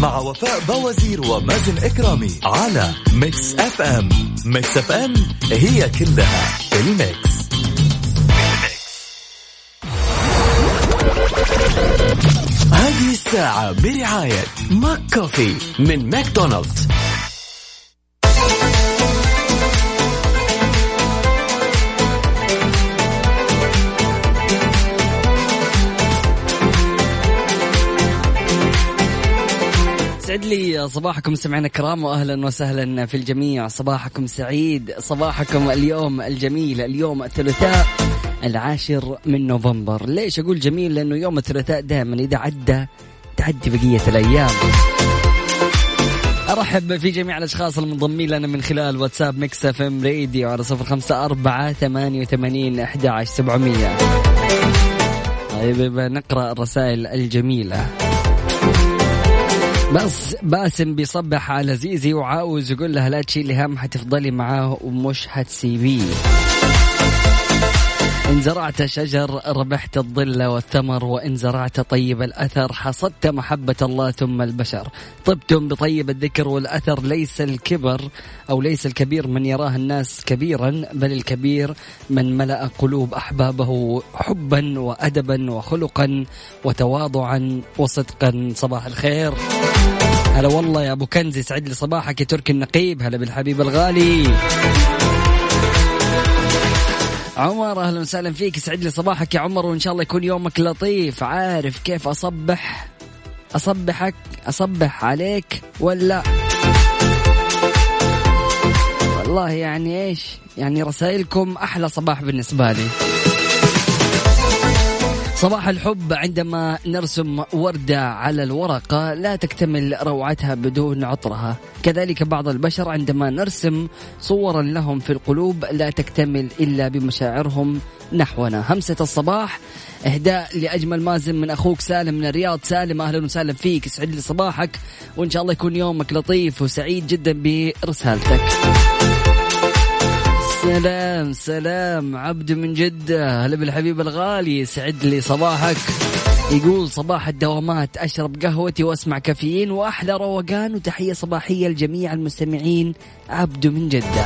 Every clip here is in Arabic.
مع وفاء باوزير ومازن إكرامي على Mix FM Mix FM هي كلها ال mix. هذه الساعة برعاية McCafé من ماكدونالدز. يسعد لي صباحكم سمعنا الكرام واهلا وسهلا في الجميع. صباحكم سعيد صباحكم اليوم الجميل اليوم الثلاثاء العاشر من نوفمبر. ليش أقول جميل؟ لأنه يوم الثلاثاء دائما إذا عدى تعدي بقية الأيام. أرحب في جميع الأشخاص المنضمين لنا من خلال واتساب Mix FM راديو على صفر خمسة أربعة ثمانية وثمانين إحدى عشر سبعمئه طيب نقرأ الرسائل الجميلة. بس باسم بيصبح على زيزي وعاوز يقول لها لا تشيلي هم حتفضلي معاه ومش حتسيبيه. إن زرعت شجر ربحت الظل والثمر وإن زرعت طيب الأثر حصدت محبة الله ثم البشر. طبتم بطيب الذكر والأثر ليس الكبر أو ليس الكبير من يراه الناس كبيرا بل الكبير من ملأ قلوب أحبابه حبا وأدبا وخلقا وتواضعا وصدقا. صباح الخير. هلا والله يا أبو كنز يسعد لي صباحك يا تركي النقيب. هلا بالحبيب الغالي. عمر أهلا وسهلا فيك. يسعد لي صباحك يا عمر وإن شاء الله يكون يومك لطيف. عارف كيف أصبح؟ أصبحك أصبح عليك ولا؟ والله يعني إيش؟ يعني رسائلكم أحلى صباح بالنسبة لي. صباح الحب. عندما نرسم وردة على الورقة لا تكتمل روعتها بدون عطرها. كذلك بعض البشر عندما نرسم صورا لهم في القلوب لا تكتمل إلا بمشاعرهم نحونا. همسة الصباح إهداء لأجمل مازن من أخوك سالم من الرياض. سالم أهلا وسهلا فيك. يسعد لي صباحك وإن شاء الله يكون يومك لطيف وسعيد جدا برسالتك. سلام سلام. عبد من جدة. هلا بالحبيب الغالي. سعد لي صباحك. يقول صباح الدوامات. أشرب قهوتي وأسمع كافيين وأحلى روقان. وتحية صباحية لجميع المستمعين. عبد من جدة.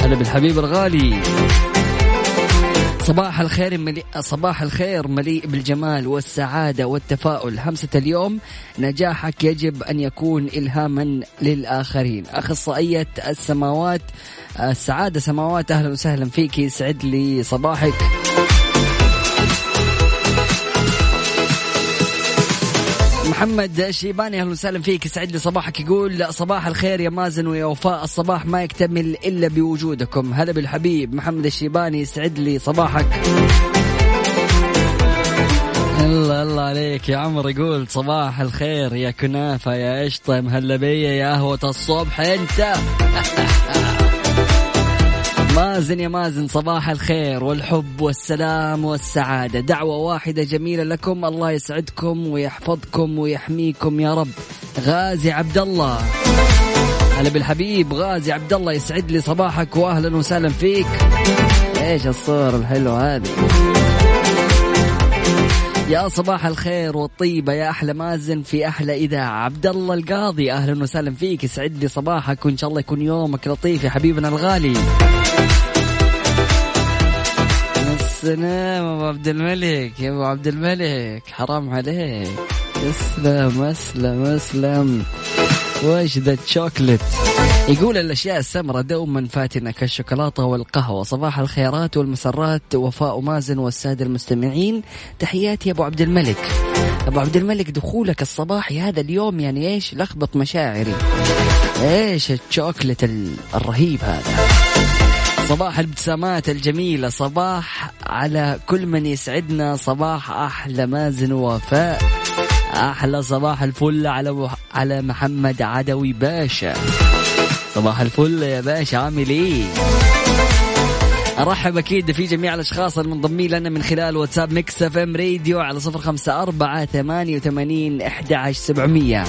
هلا بالحبيب الغالي. صباح الخير مليء صباح الخير مليء بالجمال والسعادة والتفاؤل. همسة اليوم نجاحك يجب أن يكون إلهاما للآخرين. أخصائية السماوات السعادة سماوات أهلا وسهلا فيك. يسعد لي صباحك. محمد الشيباني أهلا وسهلا فيك. يسعد لي صباحك. يقول صباح الخير يا مازن ويا وفاء الصباح ما يكتمل إلا بوجودكم. هلا بالحبيب محمد الشيباني يسعد لي صباحك. الله الله عليك. يا عمر يقول صباح الخير يا كنافة يا قشطه مهلبيه يا قهوة الصبح أنت. مازن يا مازن صباح الخير والحب والسلام والسعادة. دعوة واحدة جميلة لكم الله يسعدكم ويحفظكم ويحميكم يا رب. غازي عبد الله هلا بالحبيب غازي عبد الله يسعد لي صباحك واهلا وسهلا فيك. إيش الصورة الحلوة هذه؟ يا صباح الخير والطيبة يا أحلى مازن في أحلى إذاعة. عبد الله القاضي أهلا وسهلا فيك يسعد لي صباحك وإن شاء الله يكون يومك لطيف يا حبيبنا الغالي. السلام أبو عبد الملك يا أبو عبد الملك حرام عليك. اسلم أسلم أسلم. وش ذا الشوكلت يقول الأشياء السمراء دوما فاتنة كالشوكولاتة والقهوة. صباح الخيرات والمسرات وفاء مازن والسادة المستمعين. تحياتي يا أبو عبد الملك. أبو عبد الملك دخولك الصباحي هذا اليوم يعني إيش؟ لخبط مشاعري. إيش الشوكلت الرهيب هذا؟ صباح الابتسامات الجميلة صباح على كل من يسعدنا صباح أحلى مازن وفاء أحلى صباح الفل على على محمد عدوي باشا. صباح الفل يا باشا عامل إيه؟ أرحب أكيد في جميع الأشخاص المنضمين لنا من خلال واتساب Mix FM راديو على صفر خمسة أربعة ثمانية وثمانين أحد سبعمية.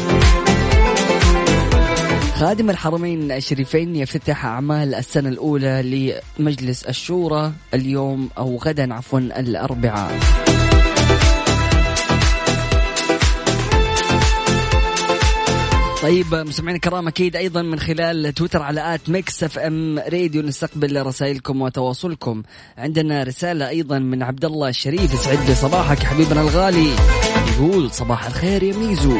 خادم الحرمين الشريفين يفتتح أعمال السنة الأولى لمجلس الشورى اليوم أو غدا عفوا الأربعاء. طيب مستمعينا الكرام أكيد أيضا من خلال تويتر على at Mix FM Radio نستقبل رسائلكم وتواصلكم. عندنا رسالة أيضا من عبد الله الشريف يسعد لي صباحك حبيبنا الغالي. يقول صباح الخير يا ميزو.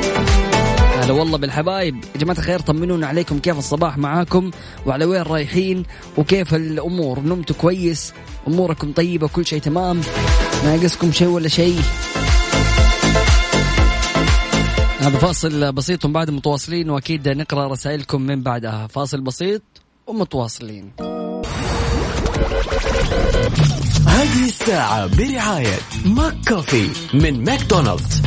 هلا والله بالحبايب. يا جماعة الخير طمنونا عليكم. كيف الصباح معاكم؟ وعلى وين رايحين؟ وكيف الأمور؟ نمتوا كويس؟ أموركم طيبة؟ كل شيء تمام؟ ناقصكم شيء ولا شيء؟ هذا فاصل بسيط وبعد متواصلين وأكيد نقرأ رسائلكم من بعدها. فاصل بسيط ومتواصلين. هذه الساعة برعاية McCafé من ماكدونالدز.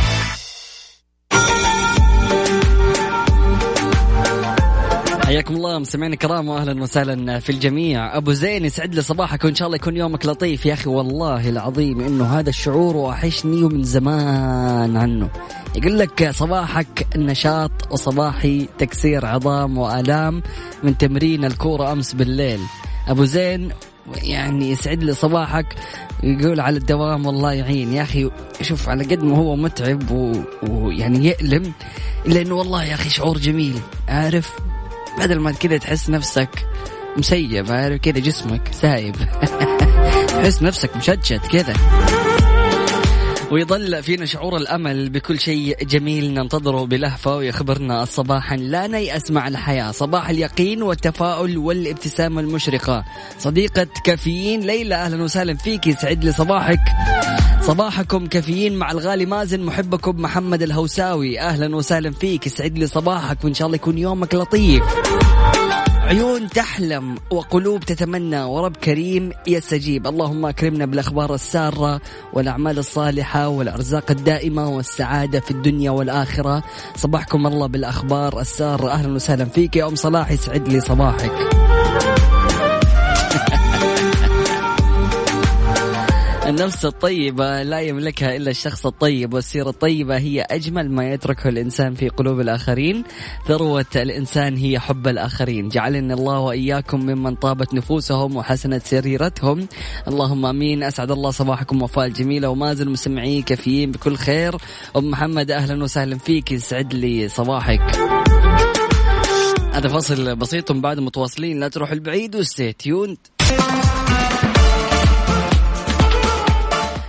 حياكم الله مستمعينا الكرام واهلا وسهلا في الجميع. أبو زين يسعد لي صباحك وإن شاء الله يكون يومك لطيف. يا أخي والله العظيم إنه هذا الشعور وحشني ومن زمان عنه. يقول لك صباحك نشاط وصباحي تكسير عظام وآلام من تمرين الكورة أمس بالليل. أبو زين يعني يسعد لي صباحك يقول على الدوام والله يعين. يا أخي شوف على قد ما هو متعب ويعني يألم الا انه والله يا أخي شعور جميل. عارف؟ بدل ما كذا تحس نفسك مسيب عارف كذا جسمك سايب. تحس نفسك مشتت كذا. ويظل فينا شعور الأمل بكل شيء جميل ننتظره بلهفة ويخبرنا صباحا لا نيأس مع الحياة، صباح اليقين والتفاؤل والابتسامة المشرقة. صديقة كافيين ليلى أهلا وسهلا فيك يسعد لي صباحك. صباحكم كافيين مع الغالي مازن محبكم محمد الهوساوي أهلا وسهلا فيك يسعد لي صباحك وإن شاء الله يكون يومك لطيف. عيون تحلم وقلوب تتمنى ورب كريم يستجيب. اللهم أكرمنا بالأخبار السارة والأعمال الصالحة والأرزاق الدائمة والسعادة في الدنيا والآخرة. صباحكم الله بالأخبار السارة. أهلا وسهلا فيك. يا أم صلاح يسعد لي صباحك. النفس الطيبة لا يملكها إلا الشخص الطيب والسيرة الطيبة هي أجمل ما يتركه الإنسان في قلوب الآخرين. ثروة الإنسان هي حب الآخرين. جعلني الله وإياكم ممن طابت نفوسهم وحسنت سريرتهم اللهم أمين. أسعد الله صباحكم وفاء الجميلة ومازل مستمعي كفيين بكل خير. أم محمد أهلا وسهلا فيك. يسعد لي صباحك. هذا فصل بسيط بعد متواصلين. لا تروح البعيد وستي تيوند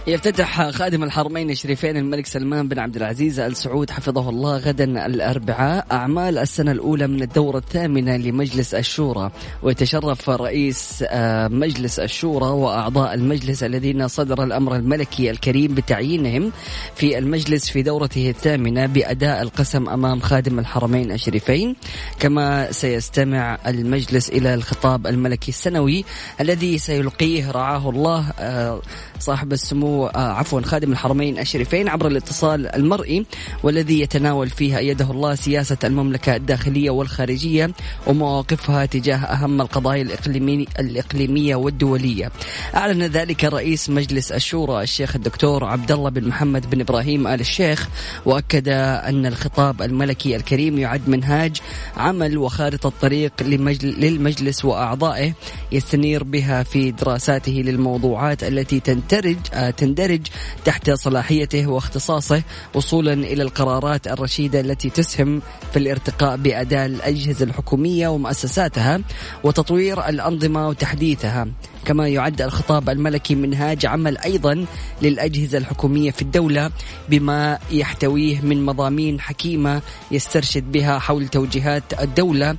يفتتح خادم الحرمين الشريفين الملك سلمان بن عبد العزيز آل سعود حفظه الله غدا الأربعاء أعمال السنة الأولى من الدورة الثامنة لمجلس الشورى. ويتشرف رئيس آه، مجلس الشورى وأعضاء المجلس الذين صدر الأمر الملكي الكريم بتعيينهم في المجلس في دورته الثامنة بأداء القسم أمام خادم الحرمين الشريفين. كما سيستمع المجلس إلى الخطاب الملكي السنوي الذي سيلقيه رعاه الله آه، صاحب السمو آه، عفوا خادم الحرمين الشريفين عبر الاتصال المرئي والذي يتناول فيها أيده الله سياسة المملكة الداخلية والخارجية ومواقفها تجاه أهم القضايا الإقليمي الإقليمية والدولية. أعلن ذلك رئيس مجلس الشورى الشيخ الدكتور عبد الله بن محمد بن إبراهيم آل الشيخ وأكد أن الخطاب الملكي الكريم يعد منهاج عمل وخارطة طريق لمجل للمجلس وأعضائه يستنير بها في دراساته للموضوعات التي تندرج آه، تندرج تحت صلاحيته واختصاصه وصولا إلى القرارات الرشيدة التي تسهم في الارتقاء بأداء الأجهزة الحكومية ومؤسساتها وتطوير الأنظمة وتحديثها. كما يعد الخطاب الملكي منهاج عمل أيضا للأجهزة الحكومية في الدولة بما يحتويه من مضامين حكيمة يسترشد بها حول توجيهات الدولة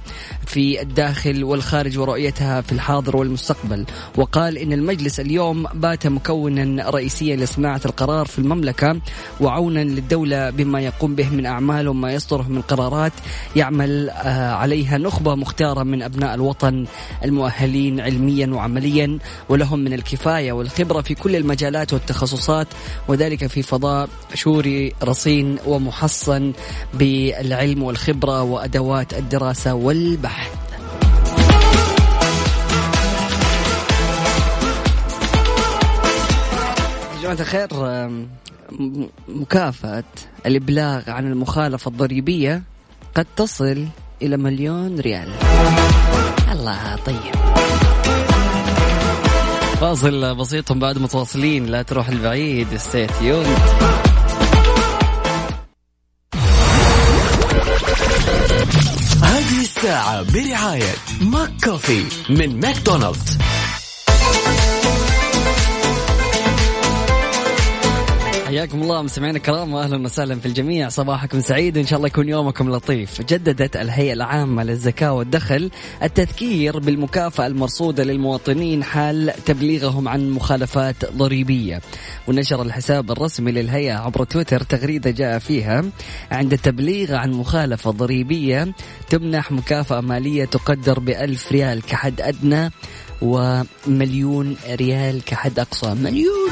في الداخل والخارج ورؤيتها في الحاضر والمستقبل. وقال إن المجلس اليوم بات مكونا رئيسيا لصناعة القرار في المملكة وعونا للدولة بما يقوم به من أعمال وما يصدره من قرارات يعمل آه، عليها نخبة مختارة من أبناء الوطن المؤهلين علميا وعمليا ولهم من الكفاية والخبرة في كل المجالات والتخصصات وذلك في فضاء شوري رصين ومحصن بالعلم والخبرة وأدوات الدراسة والبحث. جماعة الخير مكافأة الإبلاغ عن المخالفة الضريبية قد تصل إلى مليون ريال. الله طيب. فاصل بسيط بعد متواصلين لا تروح البعيد stay tuned هذه الساعة برعاية McCafé من ماكدونالدز. حياكم الله مستمعينا الكرام واهلا وسهلا في الجميع. صباحكم سعيد وان شاء الله يكون يومكم لطيف. جددت الهيئة العامة للزكاة والدخل التذكير بالمكافأة المرصودة للمواطنين حال تبليغهم عن مخالفات ضريبية. ونشر الحساب الرسمي للهيئة عبر تويتر تغريدة جاء فيها عند التبليغ عن مخالفة ضريبية تمنح مكافأة مالية تقدر بألف ريال كحد أدنى ومليون ريال كحد أقصى. مليون!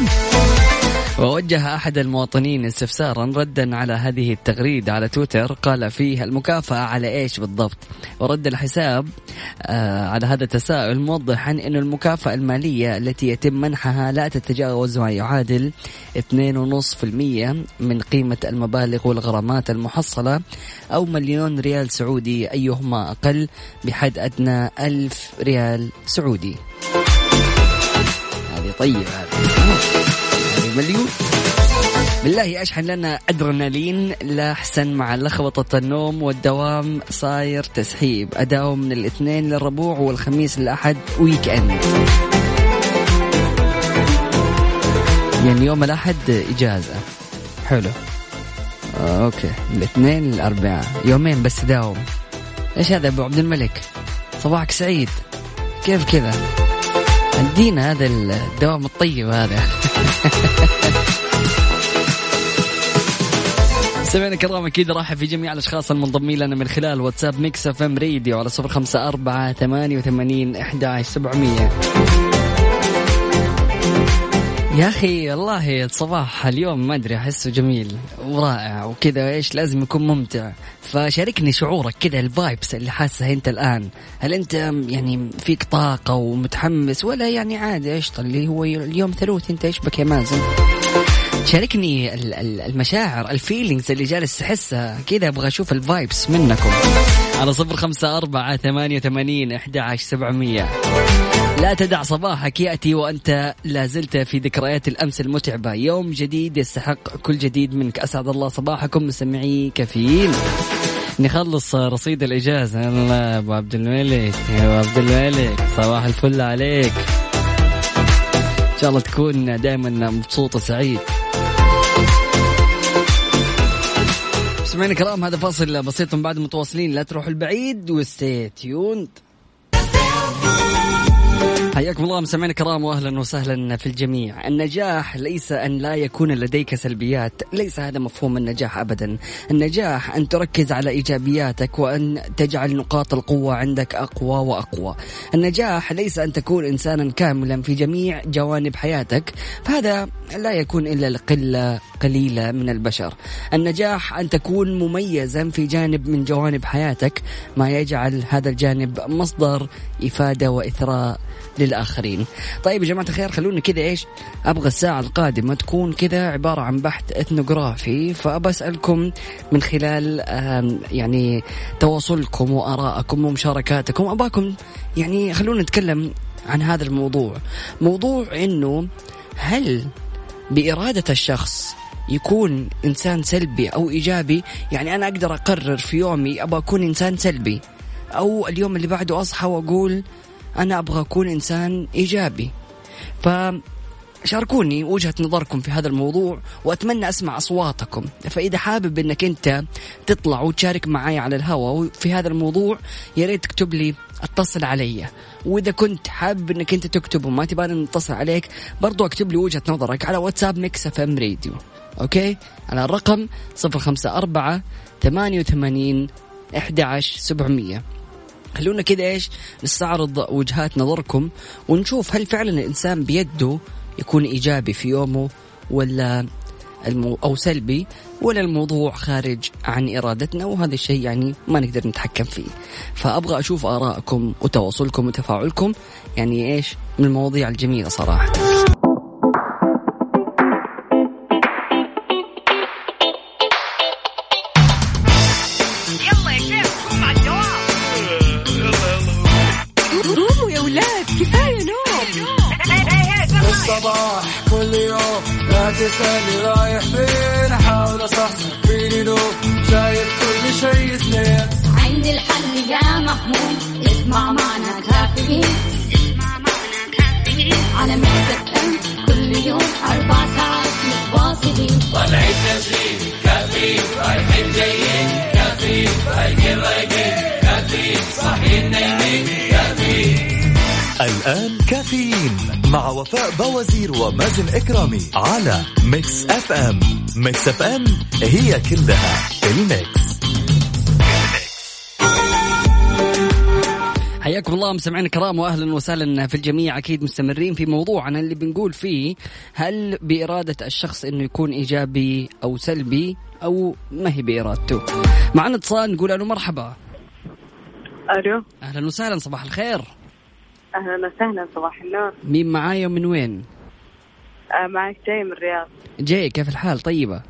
ووجه أحد المواطنين استفسارا ردا على هذه التغريدة على تويتر قال فيه المكافأة على إيش بالضبط؟ ورد الحساب آه على هذا التساؤل موضحا أن المكافأة المالية التي يتم منحها لا تتجاوز ما يعادل 2.5% من قيمة المبالغ والغرامات المحصلة أو مليون ريال سعودي أيهما أقل؟ بحد أدنى ألف ريال سعودي. هذه طيب هذه مليون بالله أشحن لنا أدرينالين لا احسن مع لخبطة النوم والدوام صاير تسحيب. أداوم من الاثنين للربوع والخميس للأحد weekend يعني يوم الأحد إجازة. حلو. okay. الاثنين للأربعاء. يومين بس داوم. إيش هذا أبو عبد الملك؟ صباحك سعيد. كيف كذا؟ ادينا هذا الدوام الطيب هذا. سمعنا الكرام أكيد راح في جميع الأشخاص المنضمين لنا من خلال واتساب Mix FM راديو على صفر خمسة أربعة ثمانية وثمانين أحد سبعمية. يا أخي والله الصباح اليوم ما أدري أحسه جميل ورائع وكذا إيش لازم يكون ممتع. فشاركني شعورك كذا ال vibes اللي حاسها أنت الآن. هل أنت يعني فيك طاقة ومتحمس ولا يعني عادي؟ قشطه اللي هو اليوم ثلوث أنت إيش بك يا مازن؟ شاركني ال- ال- المشاعر ال feelings اللي جالس تحسها. كذا أبغى أشوف ال vibes منكم. على صفر خمسة أربعة ثمانية وثمانين أحد عشر سبعمية. لا تدع صباحك يأتي وأنت لا زلت في ذكريات الأمس المتعبة. يوم جديد يستحق كل جديد منك. أسعد الله صباحكم مستمعي كافيين نخلص رصيد الإجازة. الله أبو عبد الملك يا أبو عبد الملك صباح الفل عليك. إن شاء الله تكون دائما مبسوط وسعيد. سمعنا كلام هذا فاصل بسيط من بعد متواصلين. لا تروحوا البعيد وستي تيوند. حياكم الله مستمعينا الكرام واهلا وسهلا في الجميع، النجاح ليس أن لا يكون لديك سلبيات، ليس هذا مفهوم النجاح ابدا، النجاح أن تركز على إيجابياتك وأن تجعل نقاط القوة عندك أقوى وأقوى، النجاح ليس أن تكون انسانا كاملا في جميع جوانب حياتك، فهذا لا يكون إلا لقله قليلة من البشر، النجاح أن تكون مميزا في جانب من جوانب حياتك، ما يجعل هذا الجانب مصدر إفادة وإثراء للآخرين. طيب يا جماعة الخير خلونا كذا إيش أبغى الساعة القادمة تكون كذا عبارة عن بحث إثنوغرافي فأبى أسألكم من خلال يعني تواصلكم وآرائكم ومشاركاتكم أباكم يعني خلونا نتكلم عن هذا الموضوع. موضوع إنه هل بإرادة الشخص يكون إنسان سلبي أو إيجابي؟ يعني أنا أقدر أقرر في يومي أبغى أكون إنسان سلبي أو اليوم اللي بعده أصحى وأقول أنا أبغى أكون إنسان إيجابي. ف شاركوني وجهة نظركم في هذا الموضوع وأتمنى أسمع أصواتكم. فإذا حابب أنك أنت تطلع وتشارك معي على الهواء في هذا الموضوع يا ريت تكتب لي اتصل علي. وإذا كنت حابب أنك أنت تكتب وما تبغى نتصل عليك برضو أكتب لي وجهة نظرك على واتساب Mix FM Radio. okay؟ على الرقم 054 88 11700 خلونا كذا إيش؟ نستعرض وجهات نظركم ونشوف هل فعلا الإنسان بيده يكون إيجابي في يومه ولا المو أو سلبي ولا الموضوع خارج عن إرادتنا وهذا الشيء يعني ما نقدر نتحكم فيه. فأبغى أشوف آرائكم وتواصلكم وتفاعلكم يعني إيش؟ من المواضيع الجميلة صراحة. رايحين جايين كافيين رايقين رايقين كافيين صاحيين نايمين الآن كافيين مع وفاء بوازير ومازن إكرامي على Mix FM. Mix FM هي كلها ال mix. حياكم الله مستمعينا الكرام واهلا وسهلا في الجميع. أكيد مستمرين في موضوعنا اللي بنقول فيه هل بإرادة الشخص إنه يكون إيجابي أو سلبي أو ما هي بإرادته؟ معنا اتصال نقول ألو مرحبا. ألو. أهلا وسهلا صباح الخير. أهلا وسهلا صباح النور. مين معايا ومن وين؟ آه معك جاي من الرياض. جاي كيف الحال؟ طيبة.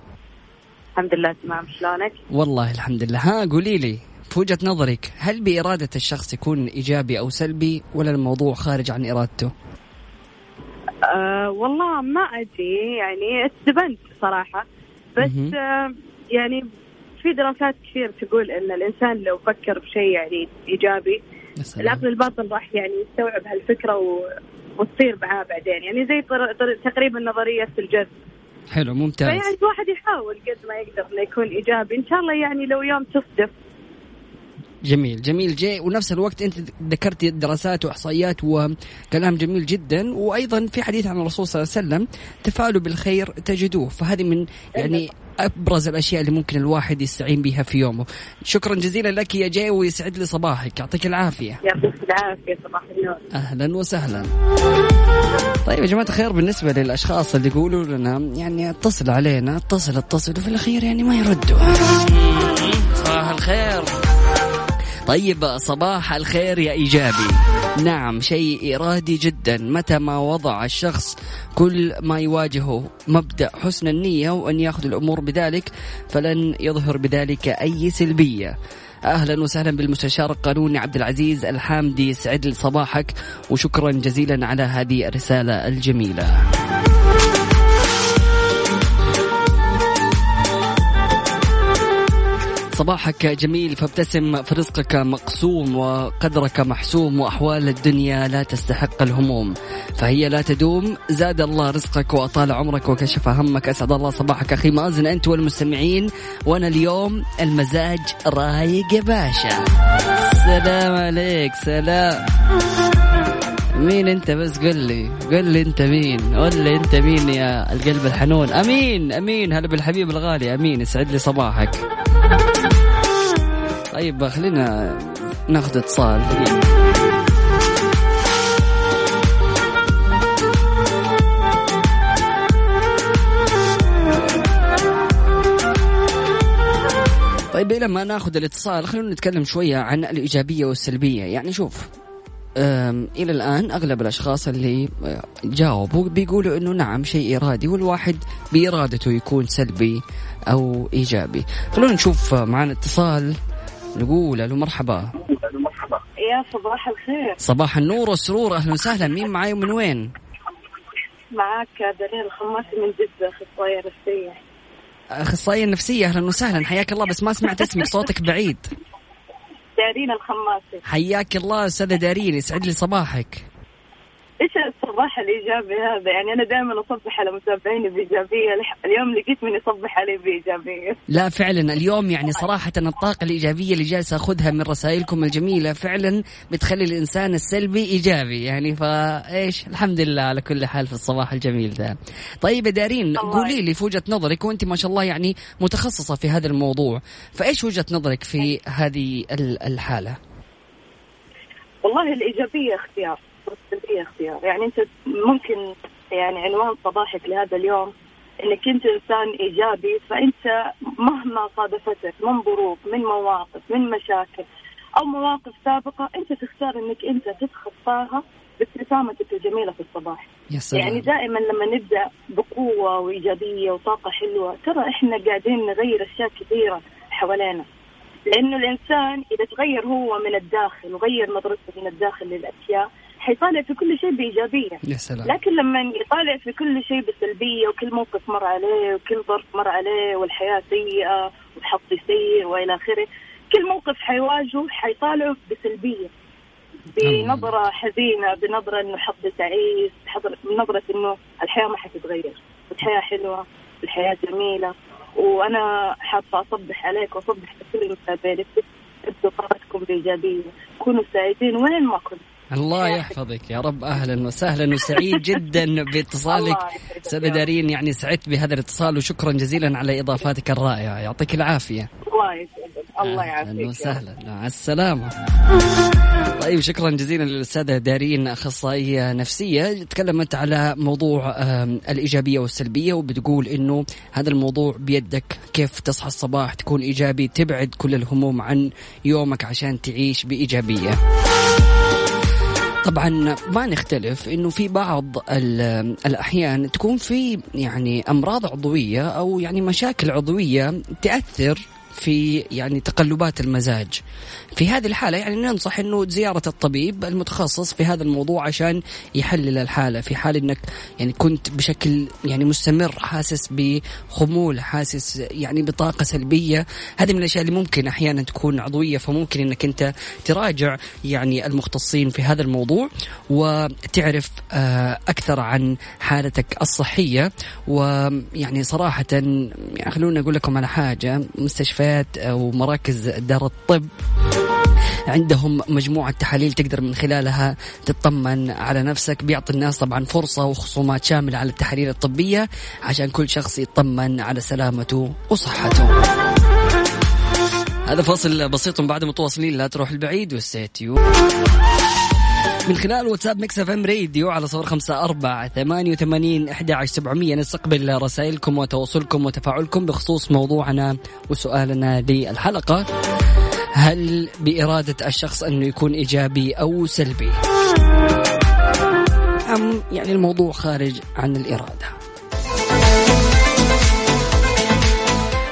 الحمد لله تمام. شلونك؟ والله الحمد لله. ها قولي لي. في وجهة نظرك هل بإرادة الشخص يكون إيجابي أو سلبي ولا الموضوع خارج عن إرادته؟ آه والله ما أدري يعني اتدبنت صراحة. بس مهم. آه يعني في دراسات كثير تقول إن الإنسان لو فكر بشيء يعني إيجابي. العقل الباطن راح يعني يستوعب هالفكرة و... وتصير معاه بعدين. يعني زي طر... طر... تقريبا نظرية الجذب. حلو ممتاز. فيعني الواحد يحاول قد ما يقدر إنه يكون إيجابي. إن شاء الله يعني لو يوم تصدف جميل جميل جي. ونفس الوقت أنت ذكرت دراسات وإحصائيات وكلام جميل جدا. وأيضا في حديث عن الرسول صلى الله عليه وسلم تفاعلوا بالخير تجدوه. فهذه من يعني أبرز الأشياء اللي ممكن الواحد يستعين بها في يومه. شكرا جزيلا لك يا جاي ويسعد لي صباحك. يعطيك العافية. يعطيك العافية صباح النور. أهلا وسهلا. طيب يا جماعة الخير بالنسبة للأشخاص اللي يقولوا لنا يعني اتصل علينا اتصل اتصل وفي الأخير يعني ما يردوا. صباح الخير. طيب صباح الخير يا إيجابي. نعم شيء إرادي جدا. متى ما وضع الشخص كل ما يواجهه مبدأ حسن النية وأن يأخذ الأمور بذلك فلن يظهر بذلك أي سلبية. أهلا وسهلا بالمستشار القانوني عبد العزيز الحامدي. سعد صباحك وشكرا جزيلا على هذه الرسالة الجميلة. صباحك جميل فابتسم فرزقك مقسوم وقدرك محسوم وأحوال الدنيا لا تستحق الهموم. فهي لا تدوم زاد الله رزقك وأطال عمرك وكشف همك. أسعد الله صباحك أخي مازن أنت والمستمعين. وأنا اليوم المزاج رايق يا باشا. سلام عليك سلام. مين أنت بس؟ قل لي قل لي أنت مين؟ قل لي أنت مين يا القلب الحنون؟ أمين أمين هلا بالحبيب الغالي أمين. يسعد لي صباحك. طيب خلينا ناخذ اتصال. طيب إلى ما ناخذ الاتصال خلونا نتكلم شوية عن الإيجابية والسلبية. يعني شوف إلى الآن أغلب الأشخاص اللي أه، جاوبوا بيقولوا إنه نعم شيء إرادي والواحد بإرادته يكون سلبي أو إيجابي. خلونا نشوف أه، معنا اتصال. نقول ألو مرحبا. يا صباح الخير. صباح النور والسرور أهلا وسهلا. مين معاي ومن وين؟ معك دليل الخماسي من جدة أخصائية نفسية. أخصائية نفسية أهلا وسهلا. حياك الله بس ما سمعت اسمك صوتك بعيد. دارين الخماسي. حياك الله أستاذة دارين يسعد لي صباحك. إيش الصباح الايجابي هذا. يعني أنا دائما أصبح على متابعيني بإيجابية. اليوم لقيت من يصبح علي بإيجابية. لا فعلا. اليوم يعني صراحة الطاقة الإيجابية اللي جالسة أخذها من رسائلكم الجميلة فعلا بتخلي الإنسان السلبي إيجابي. يعني فإيش الحمد لله على كل حال في الصباح الجميل ذا. طيب يا دارين قولي لي في وجهة نظرك وأنت ما شاء الله يعني متخصصة في هذا الموضوع فإيش وجهة نظرك في هذه ال- الحالة؟ والله الإيجابية اختيار. والسلبيه اختيار. يعني أنت ممكن يعني عنوان صباحك لهذا اليوم إنك أنت إنسان إيجابي فأنت مهما صادفتك من ظروف من مواقف من مشاكل أو مواقف سابقة أنت تختار إنك أنت تتخطاها بابتسامتك الجميلة في الصباح. يا سلام. يعني دائما لما نبدأ بقوة وإيجابية وطاقة حلوة ترى إحنا قاعدين نغير أشياء كثيرة حوالينا. لأنه الإنسان إذا تغير هو من الداخل وغير نظرته من الداخل للأشياء حيطالع في كل شيء بإيجابية. يا سلام. لكن لما يطالع في كل شيء بسلبية وكل موقف مر عليه وكل ظرف مر عليه والحياة سيئة وحظي سيء وإلى آخره كل موقف حيواجهه حيطالعه بسلبية بنظرة حزينة بنظرة إنه حظي تعيس بنظره إنه الحياة ما حتتغير الحياة حلوة الحياة جميلة. وأنا حابة أصبح عليك وأصبح على كل المتابعين ابدوا طاقتكم بإيجابية. كونوا سعيدين وين ما كنتم الله يحفظك يا رب. أهلا وسهلا وسعيد جدا باتصالك. رب. دارين يعني سعدت بهذا الاتصال وشكرا جزيلا على إضافاتك الرائعة. يعطيك العافية. الله يسعدك. الله أهلا يعافيك رب. وسهلا. مع السلامة. طيب شكرا جزيلا للأستاذة دارين أخصائية نفسية. تكلمت على موضوع الإيجابية والسلبية وبتقول إنه هذا الموضوع بيدك كيف تصحى الصباح تكون إيجابي تبعد كل الهموم عن يومك عشان تعيش بإيجابية. طبعا ما نختلف إنه في بعض ال- الأحيان تكون في يعني أمراض عضوية أو يعني مشاكل عضوية تأثر في يعني تقلبات المزاج. في هذه الحالة يعني ننصح إنه زيارة الطبيب المتخصص في هذا الموضوع عشان يحلل الحالة. في حال إنك يعني كنت بشكل يعني مستمر حاسس بخمول حاسس يعني بطاقة سلبية هذه من الأشياء اللي ممكن أحيانا تكون عضوية فممكن إنك أنت تراجع يعني المختصين في هذا الموضوع وتعرف آه، أكثر عن حالتك الصحية. ويعني صراحة يعني خلونا أقول لكم على حاجة مستشفيات أو مراكز دار الطب. عندهم مجموعة تحاليل تقدر من خلالها تطمن على نفسك بيعطي الناس طبعا فرصة وخصومات شاملة على التحاليل الطبية عشان كل شخص يطمن على سلامته وصحته. هذا فاصل بسيط بعد متواصلين لا تروح البعيد والسيتيو من خلال واتساب Mix FM Radio على صفر خمسة أربعة ثمانية وثمانين أحد عشر سبعمية. نستقبل رسائلكم وتواصلكم وتفاعلكم بخصوص موضوعنا وسؤالنا للحلقة. هل بإرادة الشخص أنه يكون إيجابي أو سلبي؟ أم يعني الموضوع خارج عن الإرادة؟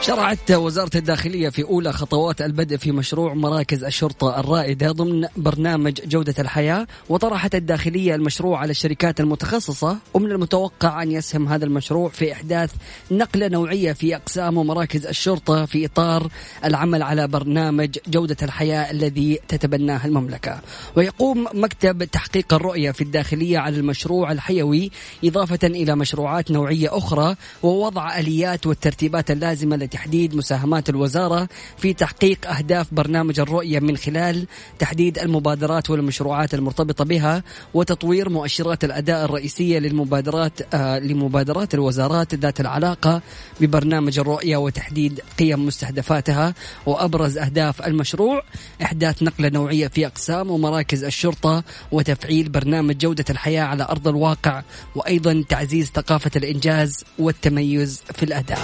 شرعت وزارة الداخلية في أولى خطوات البدء في مشروع مراكز الشرطة الرائدة ضمن برنامج جودة الحياة وطرحت الداخلية المشروع على الشركات المتخصصة ومن المتوقع أن يسهم هذا المشروع في إحداث نقلة نوعية في أقسام ومراكز الشرطة في إطار العمل على برنامج جودة الحياة الذي تتبناه المملكة. ويقوم مكتب تحقيق الرؤية في الداخلية على المشروع الحيوي إضافة إلى مشروعات نوعية أخرى ووضع آليات والترتيبات اللازمة لتحديد مساهمات الوزارة في تحقيق أهداف برنامج الرؤية من خلال تحديد المبادرات والمشروعات المرتبطة بها وتطوير مؤشرات الأداء الرئيسية للمبادرات آه لمبادرات الوزارات ذات العلاقة ببرنامج الرؤية وتحديد قيم مستهدفاتها وأبرز أهداف المشروع إحداث نقلة نوعية في أقسام ومراكز الشرطة وتفعيل برنامج جودة الحياة على أرض الواقع وأيضا تعزيز ثقافة الإنجاز والتميز في الأداء.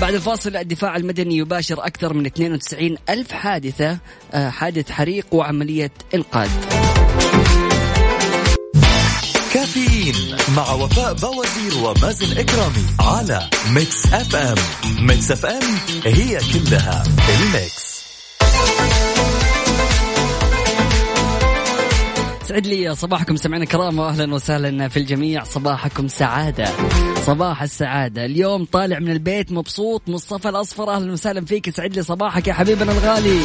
بعد الفاصل الدفاع المدني يباشر أكثر من 92 ألف حادثة آه، حادث حريق وعملية إنقاذ. كافيين مع وفاء بوازير ومازن إكرامي على Mix FM. Mix FM هي كلها ال mix. سعد لي صباحكم سمعنا الكرام واهلا وسهلا في الجميع. صباحكم سعادة. صباح السعادة. اليوم طالع من البيت مبسوط مصطفى الأصفر أهلا وسهلا فيك. يسعد لي صباحك يا حبيبنا الغالي.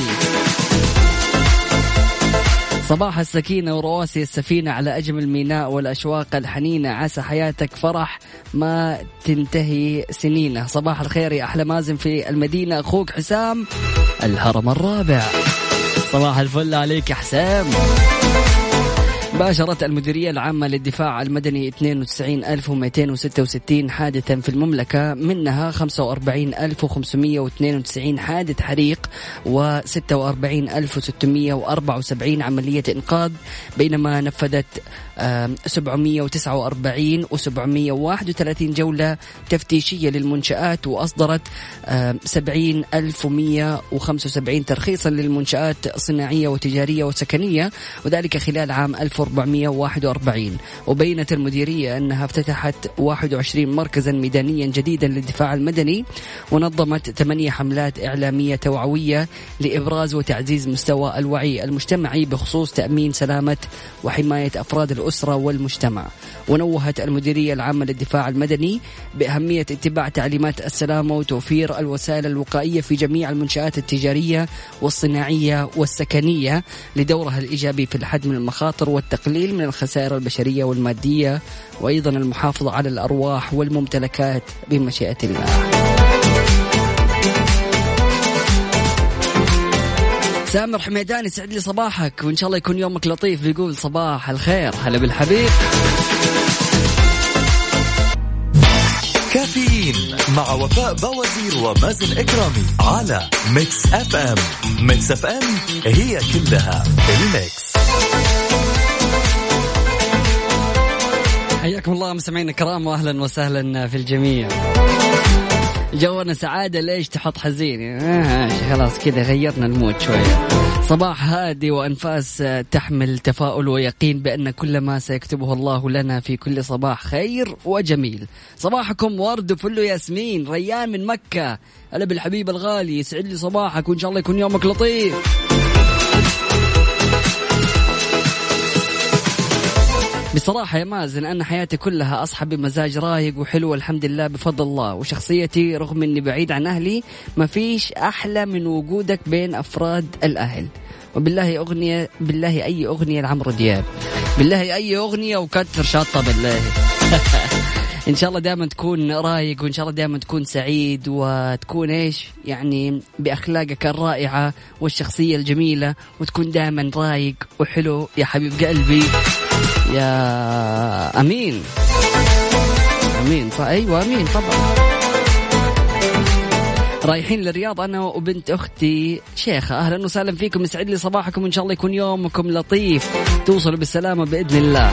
صباح السكينة ورواسي السفينة على أجمل ميناء والأشواق الحنينة. عسى حياتك فرح ما تنتهي سنينة. صباح الخير يا أحلى مازن في المدينة. أخوك حسام الهرم الرابع. صباح الفل عليك يا حسام. باشرت المديرية العامة للدفاع المدني 92266 حادثا في المملكة منها 45592 حادث حريق و 46674 عملية إنقاذ بينما نفذت آم، 749 و 731 جولة تفتيشية للمنشآت وأصدرت آم، 70175 ترخيصا للمنشآت صناعية وتجارية وسكنية وذلك خلال عام 1400 1441 وبينت المديرية أنها افتتحت 21 مركزا ميدانيا جديدا للدفاع المدني ونظمت ثمانية حملات إعلامية توعوية لإبراز وتعزيز مستوى الوعي المجتمعي بخصوص تأمين سلامة وحماية أفراد الأسرة والمجتمع. ونوهت المديرية العامة للدفاع المدني بأهمية اتباع تعليمات السلامة وتوفير الوسائل الوقائية في جميع المنشآت التجارية والصناعية والسكنية لدورها الإيجابي في الحد من المخاطر والتقليل من الخسائر البشرية والمادية وأيضا المحافظة على الأرواح والممتلكات بمشيئة الله. سامر حميدان يسعد لي صباحك وإن شاء الله يكون يومك لطيف. بيقول صباح الخير هلا بالحبيب. كافيين مع وفاء بوازير ومازن إكرامي على Mix FM. Mix FM هي كلها ال mix. حياكم الله مستمعينا الكرام واهلا وسهلا في الجميع. جونا سعادة ليش تحط حزين؟ آه خلاص كذا غيرنا ال mood شوية صباح هادي وأنفاس تحمل تفاؤل ويقين بأن كل ما سيكتبه الله لنا في كل صباح خير وجميل. صباحكم ورد وفل ياسمين ريان من مكة. هلا بالحبيب الغالي يسعد لي صباحك وإن شاء الله يكون يومك لطيف. بصراحة يا مازن أنا حياتي كلها أصحى بمزاج رايق وحلو الحمد لله بفضل الله. وشخصيتي رغم أني بعيد عن أهلي ما فيش أحلى من وجودك بين أفراد الأهل. وبالله أغنية بالله أي أغنية لعمرو دياب. بالله أي أغنية وكتر شطة بالله. إن شاء الله دائما تكون رايق وإن شاء الله دائما تكون سعيد وتكون إيش؟ يعني بأخلاقك الرائعة والشخصية الجميلة وتكون دائما رايق وحلو يا حبيب قلبي. يا أمين. أمين. أيوه أمين طبعا. رايحين للرياض أنا وبنت أختي شيخة. أهلا وسهلا فيكم يسعد لي صباحكم ان شاء الله يكون يومكم لطيف. توصلوا بالسلامة بإذن الله.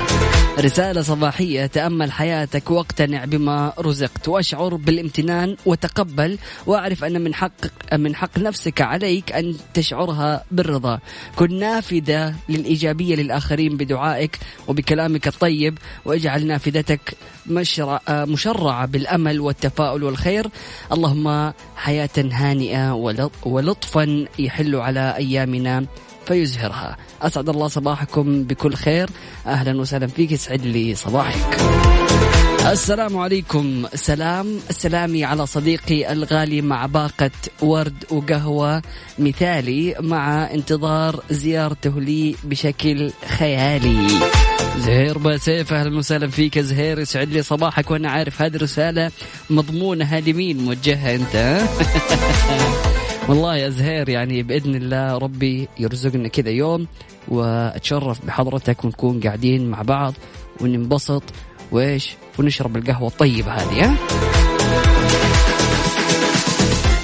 رسالة صباحية. تأمل حياتك واقتنع بما رزقت. وأشعر بالامتنان وتقبل. وأعرف أن من حق من حق نفسك عليك أن تشعرها بالرضا. كن نافذة للإيجابية للآخرين بدعائك وبكلامك الطيب. واجعل نافذتك مشرع مشرعة بالأمل والتفاؤل والخير. اللهم حياة هانئة ولطفا يحل على أيامنا. فيزهرها. أسعد الله صباحكم بكل خير. أهلا وسهلا فيك. يسعد لي صباحك. السلام عليكم. سلام. سلامي على صديقي الغالي مع باقة ورد وقهوة مثالي مع انتظار زيارته لي بشكل خيالي. زهير بسيف أهلا وسهلا فيك. زهير يسعد لي صباحك. وأنا عارف هذه الرساله مضمونة لمين موجهها أنت. والله يا زهير يعني بإذن الله ربي يرزقنا كذا يوم وأتشرف بحضرتك ونكون قاعدين مع بعض وننبسط وإيش؟ ونشرب القهوة الطيبة هذه ها؟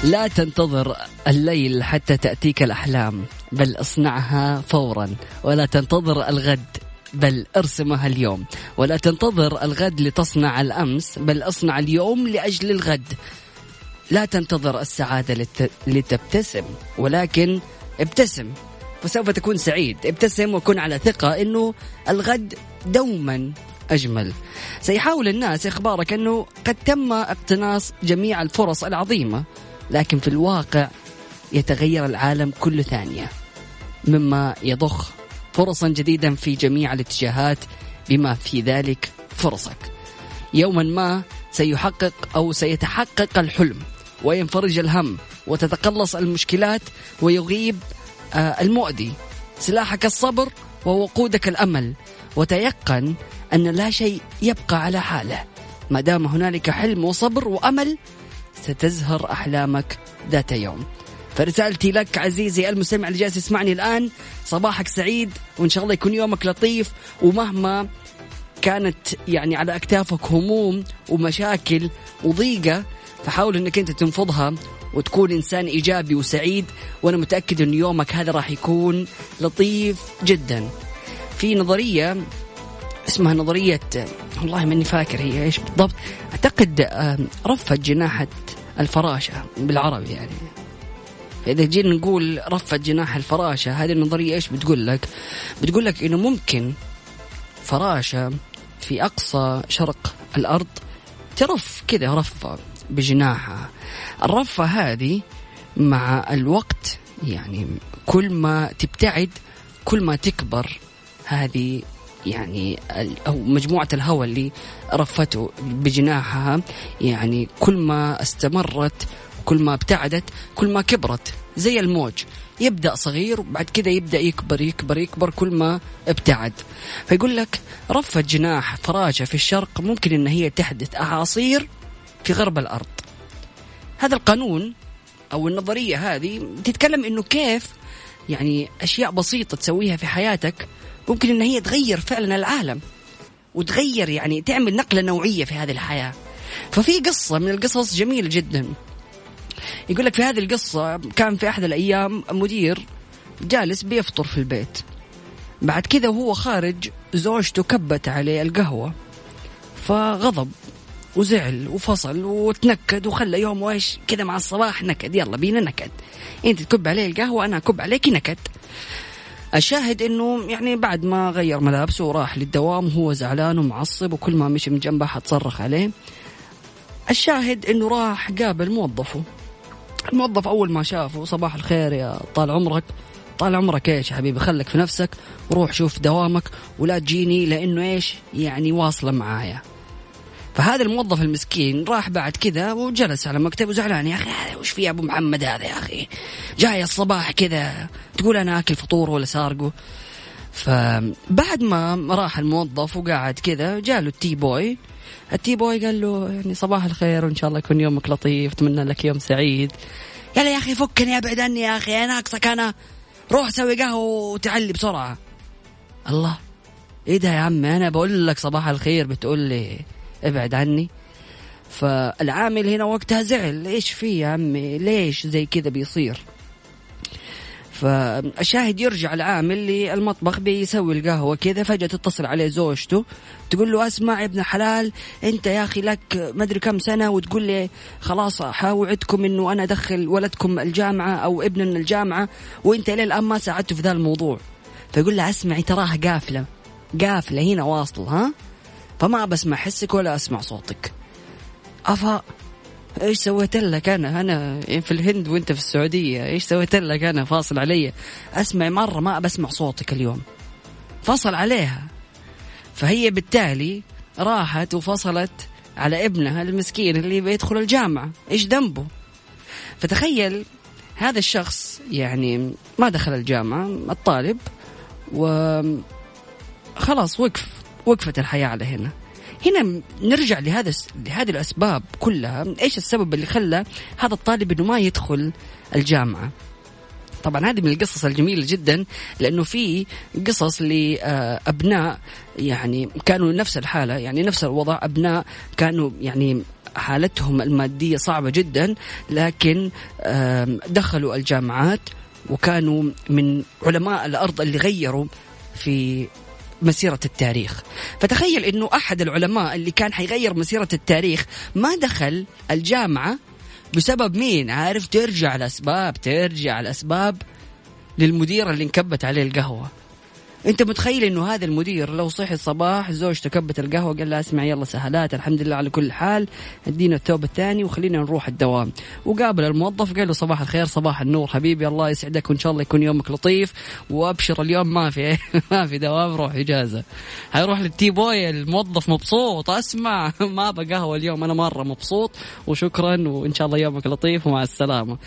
لا تنتظر الليل حتى تأتيك الأحلام بل اصنعها فورا ولا تنتظر الغد بل ارسمها اليوم ولا تنتظر الغد لتصنع الأمس بل اصنع اليوم لأجل الغد. لا تنتظر السعادة لتبتسم ولكن ابتسم فسوف تكون سعيد. ابتسم وكن على ثقة أنه الغد دوما أجمل. سيحاول الناس إخبارك أنه قد تم اقتناص جميع الفرص العظيمة لكن في الواقع يتغير العالم كل ثانية مما يضخ فرصا جديدا في جميع الاتجاهات بما في ذلك فرصك. يوما ما سيحقق أو سيتحقق الحلم. وينفرج الهم وتتقلص المشكلات ويغيب آه، المؤذي. سلاحك الصبر ووقودك الأمل. وتيقن أن لا شيء يبقى على حاله. ما دام هنالك حلم وصبر وأمل ستزهر أحلامك ذات يوم. فرسالتي لك عزيزي المستمع اللي جالس يسمعني الآن صباحك سعيد وإن شاء الله يكون يومك لطيف ومهما كانت يعني على أكتافك هموم ومشاكل وضيقة فحاول إنك أنت تنفضها وتكون إنسان إيجابي وسعيد وأنا متأكد إن يومك هذا راح يكون لطيف جدا. في نظرية اسمها نظرية والله ماني فاكر هي إيش بالضبط أعتقد رفة جناحة الفراشة بالعربي يعني. فإذا جينا نقول رفة جناح الفراشة هذه النظرية إيش بتقول لك؟ بتقول لك إنه ممكن فراشة في أقصى شرق الأرض ترف كذا رفة بجناحها. الرفة هذه مع الوقت يعني كل ما تبتعد كل ما تكبر هذه يعني أو مجموعة الهواء اللي رفته بجناحها يعني كل ما استمرت كل ما ابتعدت كل ما كبرت زي الموج. يبدأ صغير وبعد كذا يبدأ يكبر يكبر يكبر كل ما ابتعد. فيقول لك رفة جناح فراشه في الشرق ممكن إن هي تحدث أعاصير في غرب الأرض. هذا القانون أو النظرية هذه تتكلم إنه كيف يعني أشياء بسيطة تسويها في حياتك ممكن إن هي تغير فعلا العالم وتغير يعني تعمل نقلة نوعية في هذه الحياة. ففي قصة من القصص جميلة جدا. يقول لك في هذه القصة كان في أحد الأيام مدير جالس بيفطر في البيت. بعد كذا وهو خارج زوجته كبت عليه القهوة. فغضب. وزعل وفصل وتنكد وخلى يوم وايش كذا مع الصباح نكد يلا بينا نكد. انت تكب علي القهوة أنا أكب عليك نكد. الشاهد إنه يعني بعد ما غير ملابسه وراح للدوام وهو زعلان ومعصب وكل ما مشي من جنبه حتصرخ عليه. الشاهد إنه راح قابل موظفه. الموظف أول ما شافه صباح الخير يا طال عمرك. طال عمرك إيش يا حبيبي؟ خلك في نفسك وروح شوف دوامك ولا تجيني لأنه إيش يعني واصلة معايا. فهذا الموظف المسكين راح بعد كذا وجلس على مكتب وزعلان يا أخي هذا وش في أبو محمد هذا يا أخي؟ جاي الصباح كذا تقول أنا آكل فطور ولا سارقه. فبعد ما راح الموظف وقعد كذا جاله التي بوي. التي بوي قال له يعني صباح الخير وإن شاء الله يكون يومك لطيف أتمنى لك يوم سعيد. يلا يا أخي فكني أبعد عني يا أخي أنا ناقصك أنا روح سوي قهوة وتعلي بسرعة. الله إيه ده يا عمي أنا بقول لك صباح الخير بتقول لي. ابعد عني. فالعامل هنا وقتها زعل إيش في يا عمي؟ ليش زي كذا بيصير؟ فالشاهد يرجع العامل للمطبخ بيسوي القهوة كذا فجأة تتصل عليه زوجته تقول له أسمع يا ابن حلال أنت يا أخي لك ما أدري كم سنة وتقول لي خلاص حاوعدكم إنه أنا أدخل ولدكم الجامعة أو ابننا الجامعة وأنت إلى الآن ما ساعدته في ذا الموضوع. فيقول له أسمعي تراها قافلة قافلة هنا واصل ها؟ فما بسمع حسك ولا أسمع صوتك. أفا إيش سويت لك أنا؟ أنا في الهند وأنت في السعودية. إيش سويت لك أنا؟ فاصل علي. أسمع مرة ما بسمع صوتك اليوم. فصل عليها. فهي بالتالي راحت وفصلت على ابنها المسكين اللي بيدخل الجامعة. إيش ذنبه؟ فتخيل هذا الشخص يعني ما دخل الجامعة الطالب و خلاص وقف. وقفت الحياة على هنا. هنا نرجع لهذا لهذه الأسباب كلها. إيش السبب اللي خلى هذا الطالب إنه ما يدخل الجامعة؟ طبعا هذه من القصص الجميلة جدا لأنه في قصص لأبناء يعني كانوا نفس الحالة يعني نفس الوضع أبناء كانوا يعني حالتهم المادية صعبة جدا لكن دخلوا الجامعات وكانوا من علماء الأرض اللي غيروا في مسيرة التاريخ. فتخيل أنه أحد العلماء اللي كان حيغير مسيرة التاريخ ما دخل الجامعة بسبب مين؟ عارف ترجع الأسباب ترجع الأسباب للمدير اللي انكبت عليه القهوة. أنت متخيل إنه هذا المدير لو صحي الصباح زوجته كبت القهوة قال لها اسمع يلا سهلات الحمد لله على كل حال ادينا الثوب الثاني وخلينا نروح الدوام. وقابل الموظف قال له صباح الخير صباح النور حبيبي الله يسعدك وإن شاء الله يكون يومك لطيف. وأبشر اليوم ما في ما في دوام روح إجازة. حيروح لل tea boy الموظف مبسوط. أسمع ما أبغى قهوة اليوم أنا مرة مبسوط. وشكرا وإن شاء الله يومك لطيف ومع السلامة.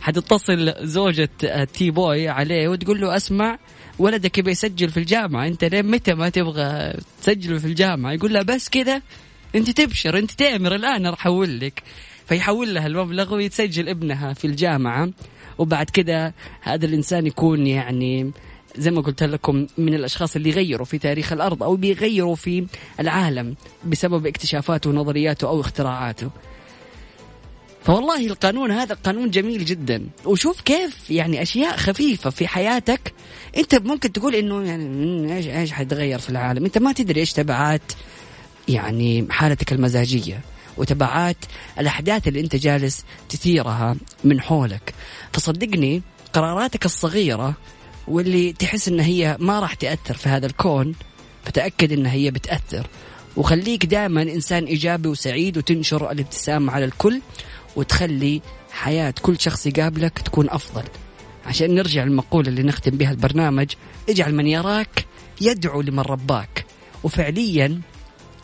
حتتصل زوجة tea boy عليه وتقول له أسمع ولدك يبي يسجل في الجامعة أنت لين متى ما تبغى تسجله في الجامعة؟ يقول له بس كذا أنت تبشر أنت تأمر الآن راح أحول لك. فيحول لها المبلغ ويتسجل ابنها في الجامعة. وبعد كذا هذا الإنسان يكون يعني زي ما قلت لكم من الأشخاص اللي غيروا في تاريخ الأرض أو بيغيروا في العالم بسبب اكتشافاته ونظرياته أو اختراعاته. فوالله القانون هذا قانون جميل جدا. وشوف كيف يعني أشياء خفيفة في حياتك. أنت ممكن تقول إنه يعني إيش إيش حيتغير في العالم؟ أنت ما تدري إيش تبعات يعني حالتك المزاجية وتبعات الأحداث اللي أنت جالس تثيرها من حولك. فصدقني قراراتك الصغيرة واللي تحس إن هي ما راح تأثر في هذا الكون فتأكد أنها هي بتأثر. وخليك دائما إنسان إيجابي وسعيد وتنشر الابتسامة على الكل. وتخلي حياة كل شخص يقابلك تكون أفضل. عشان نرجع للمقولة اللي نختم بها البرنامج اجعل من يراك يدعو لمن رباك. وفعليا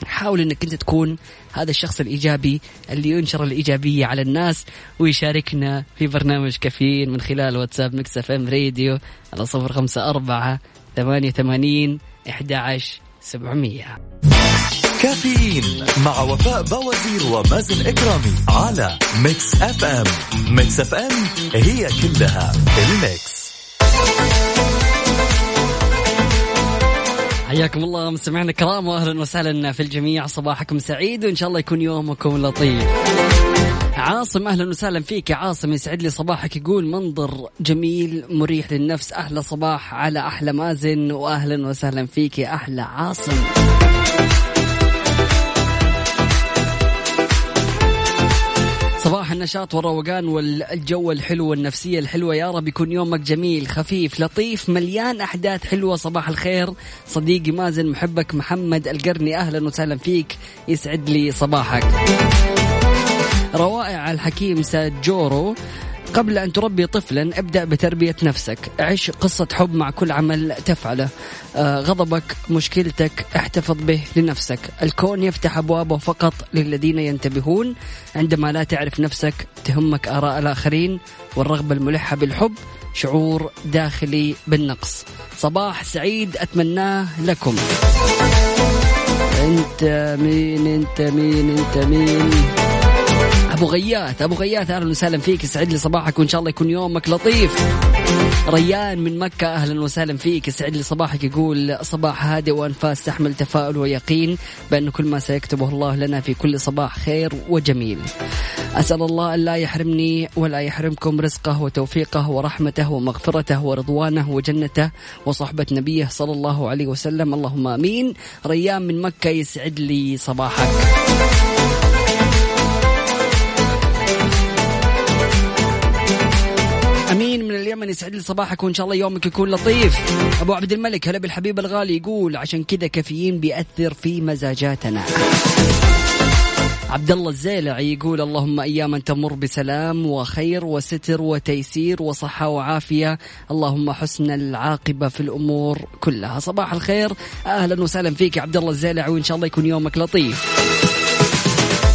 حاول إنك أنت تكون هذا الشخص الإيجابي اللي ينشر الإيجابية على الناس ويشاركنا في برنامج كافيين من خلال واتساب Mix FM Radio على صفر خمسة أربعة ثمانية ثمانين أحد عشر سبعمية. كافيين مع وفاء بوازير ومازن إكرامي على Mix FM. Mix FM هي كلها ال mix. حياكم الله مستمعينا الكرام واهلا وسهلا في الجميع. صباحكم سعيد وإن شاء الله يكون يومكم لطيف. عاصم أهلا وسهلا فيك. يا عاصم يسعد لي صباحك يقول منظر جميل مريح للنفس. أحلى صباح على أحلى مازن واهلا وسهلا فيك يا أحلى عاصم. النشاط والروقان والجو الحلو والنفسية الحلوة. يا رب يكون يومك جميل خفيف لطيف مليان أحداث حلوة. صباح الخير صديقي مازن محبك محمد القرني. أهلا وسهلا فيك يسعد لي صباحك. روائع الحكيم ساجورو قبل أن تربي طفلا ابدأ بتربية نفسك. عش قصة حب مع كل عمل تفعله. آه غضبك مشكلتك احتفظ به لنفسك. الكون يفتح أبوابه فقط للذين ينتبهون. عندما لا تعرف نفسك تهمك آراء الآخرين. والرغبة الملحة بالحب شعور داخلي بالنقص. صباح سعيد أتمناه لكم. انت مين انت مين انت مين؟ أبو غياث. أبو غياث أهلا وسهلا فيك. يسعد لي صباحك وإن شاء الله يكون يومك لطيف. ريان من مكة أهلا وسهلا فيك. يسعد لي صباحك يقول صباح هادئ وأنفاس تحمل تفاؤل ويقين بأن كل ما سيكتبه الله لنا في كل صباح خير وجميل. أسأل الله أن لا يحرمني ولا يحرمكم رزقه وتوفيقه ورحمته ومغفرته ورضوانه وجنته وصحبة نبيه صلى الله عليه وسلم. اللهم آمين. ريان من مكة يسعد لي صباحك. يسعد لي صباحك وإن شاء الله يومك يكون لطيف. أبو عبد الملك هلا بالحبيب الغالي يقول عشان كذا كافيين بيأثر في مزاجاتنا. عبد الله الزيلعي يقول اللهم اياما تمر بسلام وخير وستر وتيسير وصحة وعافية. اللهم حسن العاقبة في الأمور كلها. صباح الخير. أهلا وسهلا فيك يا عبد الله الزيلعي وإن شاء الله يكون يومك لطيف.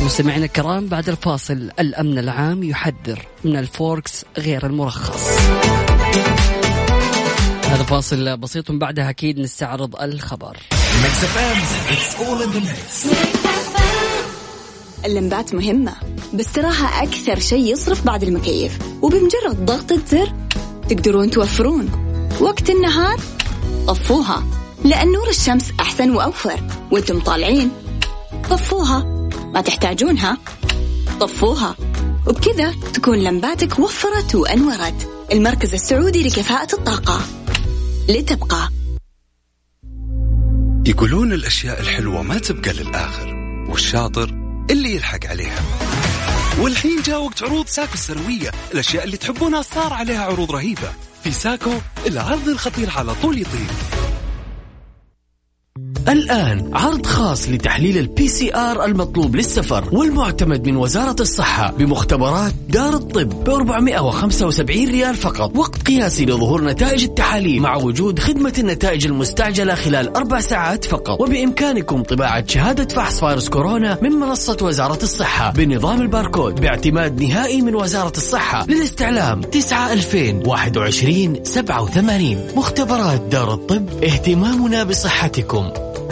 مستمعينا الكرام بعد الفاصل الأمن العام يحذر من الفوركس غير المرخص. هذا فاصل بسيط بعدها أكيد نستعرض الخبر. اللمبات مهمة بس تراها أكثر شيء يصرف بعد المكيف وبمجرد ضغطة زر تقدرون توفرون. وقت النهار طفوها لأن نور الشمس أحسن وأوفر وأنتم طالعين. طفوها ما تحتاجونها. طفوها وبكذا تكون لمباتك وفرت وأنورت. المركز السعودي لكفاءة الطاقة. لتبقى. يقولون الأشياء الحلوة ما تبقى للآخر والشاطر اللي يلحق عليها. والحين جاء وقت عروض ساكو السنوية الأشياء اللي تحبونها صار عليها عروض رهيبة. في ساكو العرض الخطير على طول يطير. الآن عرض خاص لتحليل ال PCR المطلوب للسفر والمعتمد من وزارة الصحة بمختبرات دار الطب ب 475 ريال فقط وقت قياسي لظهور نتائج التحاليل مع وجود خدمة النتائج المستعجلة خلال أربع ساعات فقط. وبإمكانكم طباعة شهادة فحص فيروس كورونا من منصة وزارة الصحة بنظام الباركود باعتماد نهائي من وزارة الصحة للاستعلام 9 2021 87 مختبرات دار الطب اهتمامنا بصحتكم.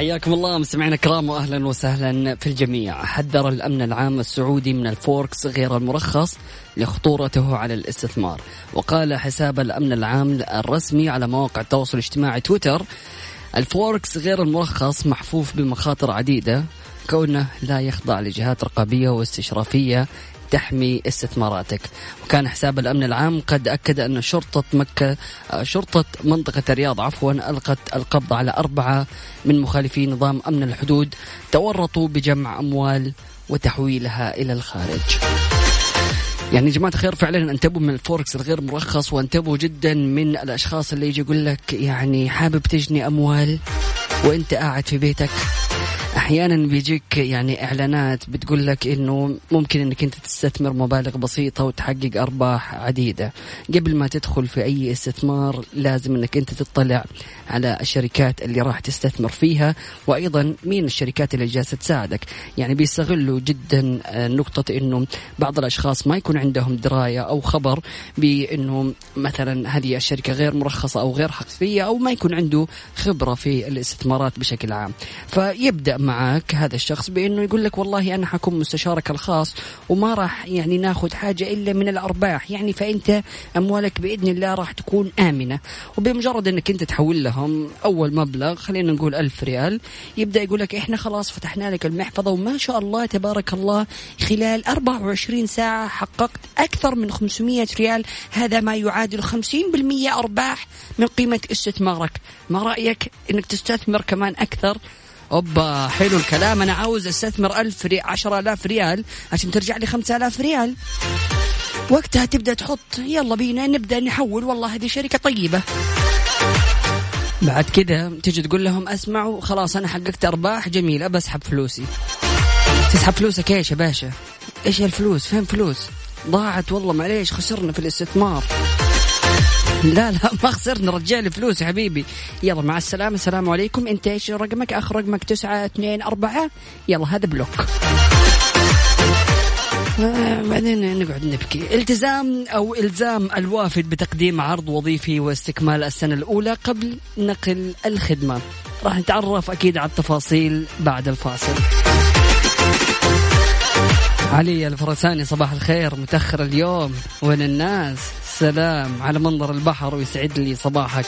حياكم الله مستمعينا الكرام واهلا وسهلا في الجميع. حذر الأمن العام السعودي من الفوركس غير المرخص لخطورته على الاستثمار. وقال حساب الأمن العام الرسمي على مواقع التواصل الاجتماعي تويتر الفوركس غير المرخص محفوف بمخاطر عديدة كونه لا يخضع لجهات رقابية واستشرافية تحمي استثماراتك. وكان حساب الأمن العام قد أكد أن شرطة مكة شرطة منطقة الرياض عفوا ألقت القبض على أربعة من مخالفي نظام أمن الحدود تورطوا بجمع أموال وتحويلها إلى الخارج. يعني يا جماعة الخير فعلا انتبهوا من الفوركس الغير مرخص وانتبهوا جدا من الأشخاص اللي يجي يقول لك يعني حابب تجني أموال وانت قاعد في بيتك. أحيانا بيجيك يعني إعلانات بتقول لك إنه ممكن إنك أنت تستثمر مبالغ بسيطة وتحقق أرباح عديدة. قبل ما تدخل في أي استثمار لازم إنك أنت تطلع على الشركات اللي راح تستثمر فيها وأيضا مين الشركات اللي جالسة تساعدك. يعني بيستغلوا جدا آه، نقطة إنه بعض الأشخاص ما يكون عندهم دراية أو خبر بإنه مثلا هذه الشركة غير مرخصة أو غير حقيقية أو ما يكون عنده خبرة في الاستثمارات بشكل عام. فيبدأ معك هذا الشخص بإنه يقول لك والله أنا حكون مستشارك الخاص وما راح يعني ناخذ حاجة إلا من الأرباح. يعني فأنت أموالك بإذن الله راح تكون آمنة. وبمجرد إنك أنت تحول لهم أول مبلغ خلينا نقول ألف ريال يبدأ يقول لك إحنا خلاص فتحنا لك المحفظة وما شاء الله تبارك الله خلال 24 ساعة حققت أكثر من 500 ريال. هذا ما يعادل 50% أرباح من قيمة استثمارك. ما رأيك إنك تستثمر كمان أكثر؟ أوبا حلو الكلام. أنا عاوز أستثمر ألف ريال عشرة آلاف ريال عشان ترجع لي خمسة آلاف ريال. وقتها تبدأ تحط. يلا بينا نبدأ نحول. والله هذه شركة طيبة. بعد كذا تيجي تقول لهم أسمعوا خلاص أنا حققت أرباح. جميله بسحب فلوسي. تسحب فلوسك إيش يا باشا؟ إيش الفلوس؟ فين فلوس؟ ضاعت والله معليش خسرنا في الاستثمار. لا لا ما خسرنا رجع لي فلوس يا حبيبي. يلا مع السلامة السلام عليكم. انت إيش رقمك؟ اخر رقمك تسعة اثنين أربعة. يلا هذا بلوك. آه، بعدين نقعد نبكي. التزام أو إلزام الوافد بتقديم عرض وظيفي واستكمال السنة الأولى قبل نقل الخدمة. راح نتعرف أكيد على التفاصيل بعد الفاصل. علي الفرساني صباح الخير. متأخر اليوم. وين الناس؟ سلام على منظر البحر ويسعد لي صباحك.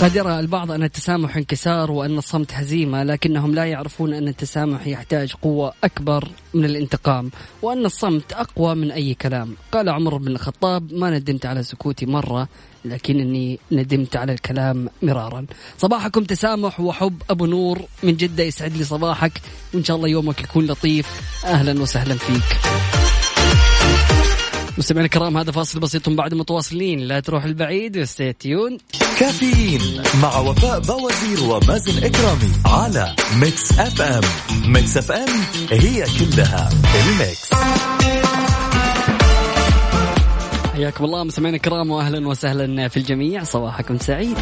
قد يرى البعض أن التسامح انكسار وأن الصمت هزيمة لكنهم لا يعرفون أن التسامح يحتاج قوة أكبر من الانتقام وأن الصمت أقوى من أي كلام. قال عمر بن الخطاب ما ندمت على سكوتي مرة لكنني ندمت على الكلام مرارا. صباحكم تسامح وحب أبو نور من جدة يسعد لي صباحك. وإن شاء الله يومك يكون لطيف. أهلا وسهلا فيك. مستمعينا الكرام هذا فاصل بسيط بعد متواصلين. لا تروح البعيد و stay tuned كافيين مع وفاء بوازير ومازن إكرامي على Mix FM Mix FM هي كلها ال mix. حياكم الله مستمعينا الكرام واهلا وسهلا في الجميع. صباحكم سعيد.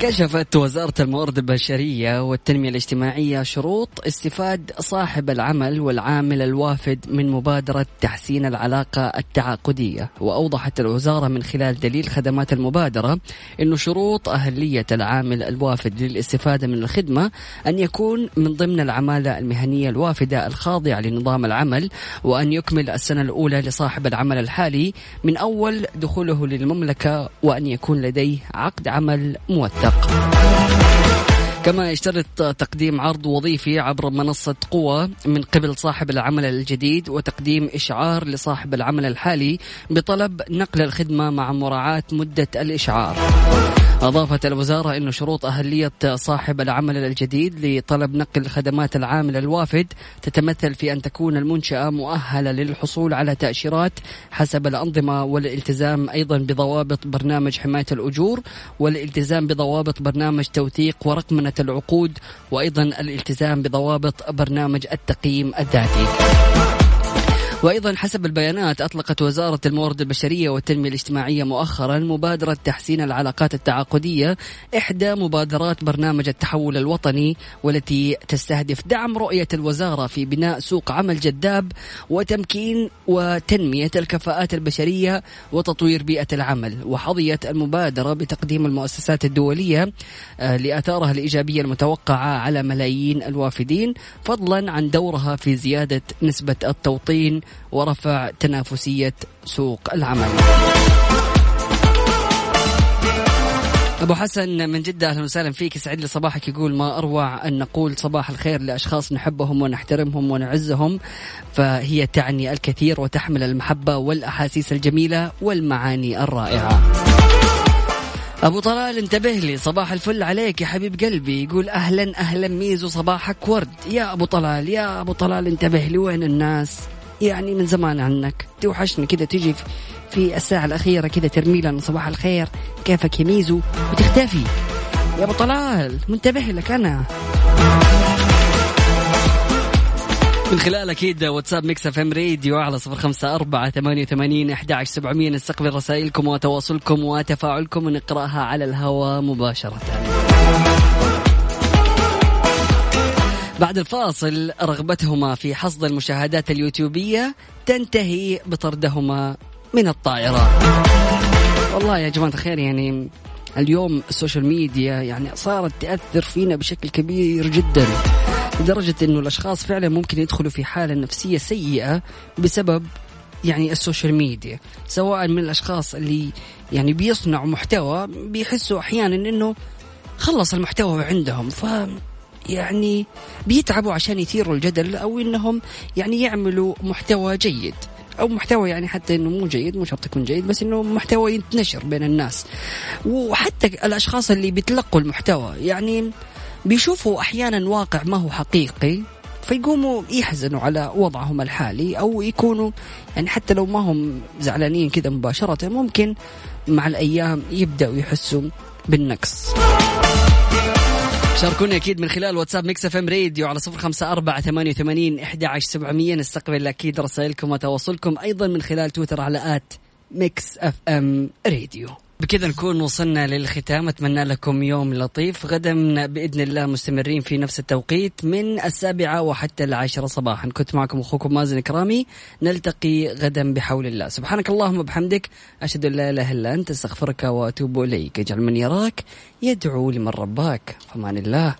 كشفت وزارة الموارد البشرية والتنمية الاجتماعية شروط استفاد صاحب العمل والعامل الوافد من مبادرة تحسين العلاقة التعاقدية. وأوضحت الوزارة من خلال دليل خدمات المبادرة أن شروط أهلية العامل الوافد للاستفادة من الخدمة أن يكون من ضمن العمالة المهنية الوافدة الخاضعة لنظام العمل وأن يكمل السنة الأولى لصاحب العمل الحالي من أول دخوله للمملكة وأن يكون لديه عقد عمل موثق كما يشترط تقديم عرض وظيفي عبر منصة قوة من قبل صاحب العمل الجديد وتقديم إشعار لصاحب العمل الحالي بطلب نقل الخدمة مع مراعاة مدة الإشعار. أضافت الوزارة أن شروط أهلية صاحب العمل الجديد لطلب نقل خدمات العامل الوافد تتمثل في أن تكون المنشأة مؤهلة للحصول على تأشيرات حسب الأنظمة والالتزام أيضا بضوابط برنامج حماية الأجور والالتزام بضوابط برنامج توثيق ورقمنة العقود وأيضا الالتزام بضوابط برنامج التقييم الذاتي. وأيضا حسب البيانات أطلقت وزارة الموارد البشرية والتنمية الاجتماعية مؤخرا مبادرة تحسين العلاقات التعاقدية إحدى مبادرات برنامج التحول الوطني والتي تستهدف دعم رؤية الوزارة في بناء سوق عمل جذاب وتمكين وتنمية الكفاءات البشرية وتطوير بيئة العمل. وحظيت المبادرة بتقديم المؤسسات الدولية آه، لأثارها الإيجابية المتوقعة على ملايين الوافدين فضلا عن دورها في زيادة نسبة التوطين ورفع تنافسية سوق العمل. أبو حسن من جدة أهلا وسهلا فيك. يسعد لي صباحك. يقول ما أروع أن نقول صباح الخير لأشخاص نحبهم ونحترمهم ونعزهم فهي تعني الكثير وتحمل المحبة والأحاسيس الجميلة والمعاني الرائعة. أبو طلال انتبه لي. صباح الفل عليك يا حبيب قلبي. يقول أهلا أهلا ميزو صباحك ورد. يا أبو طلال يا أبو طلال انتبه لي. وين الناس؟ يعني من زمان عنك. توحشني كذا تجي في- الساعة الأخيرة كذا ترمي لنا صباح الخير. كيفك يا ميزو؟ وتختفي يا أبو طلال منتبه لك أنا. من خلال أكيد واتساب Mix FM Radio على صفر خمسة أربعة ثمانية وثمانين أحد عشر سبعمية نستقبل رسائلكم وتواصلكم وتفاعلكم ونقرأها على الهواء مباشرة. بعد الفاصل رغبتهما في حصد المشاهدات اليوتيوبية تنتهي بطردهما من الطائرة. والله يا جماعة الخير يعني اليوم ال social media يعني صارت تأثر فينا بشكل كبير جدا لدرجة أنه الأشخاص فعلا ممكن يدخلوا في حالة نفسية سيئة بسبب يعني ال social media. سواء من الأشخاص اللي يعني بيصنعوا محتوى بيحسوا أحيانا أنه خلص المحتوى عندهم ف يعني بيتعبوا عشان يثيروا الجدل أو إنهم يعني يعملوا محتوى جيد. أو محتوى يعني حتى إنه مو جيد مو شرط يكون جيد بس إنه محتوى ينتشر بين الناس. وحتى الأشخاص اللي بيتلقوا المحتوى يعني بيشوفوا أحيانا واقع ما هو حقيقي فيقوموا يحزنوا على وضعهم الحالي أو يكونوا يعني حتى لو ما هم زعلانين كذا مباشرة ممكن مع الأيام يبدأوا يحسوا بالنقص. شاركونا أكيد من خلال واتساب Mix FM Radio على صفر خمسة أربعة ثمانية وثمانين إحدى عشر سبعمية نستقبل أكيد رسائلكم وتواصلكم أيضا من خلال تويتر على at Mix FM Radio. بكذا نكون وصلنا للختام. أتمنى لكم يوم لطيف. غدا بإذن الله مستمرين في نفس التوقيت من السابعة وحتى العاشرة صباحا. كنت معكم أخوكم مازن كرامي نلتقي غدا بحول الله. سبحانك اللهم وبحمدك. أشهد أن لا إله إلا أنت أستغفرك وأتوب إليك. اجعل من يراك يدعو لمن رباك. فمان الله.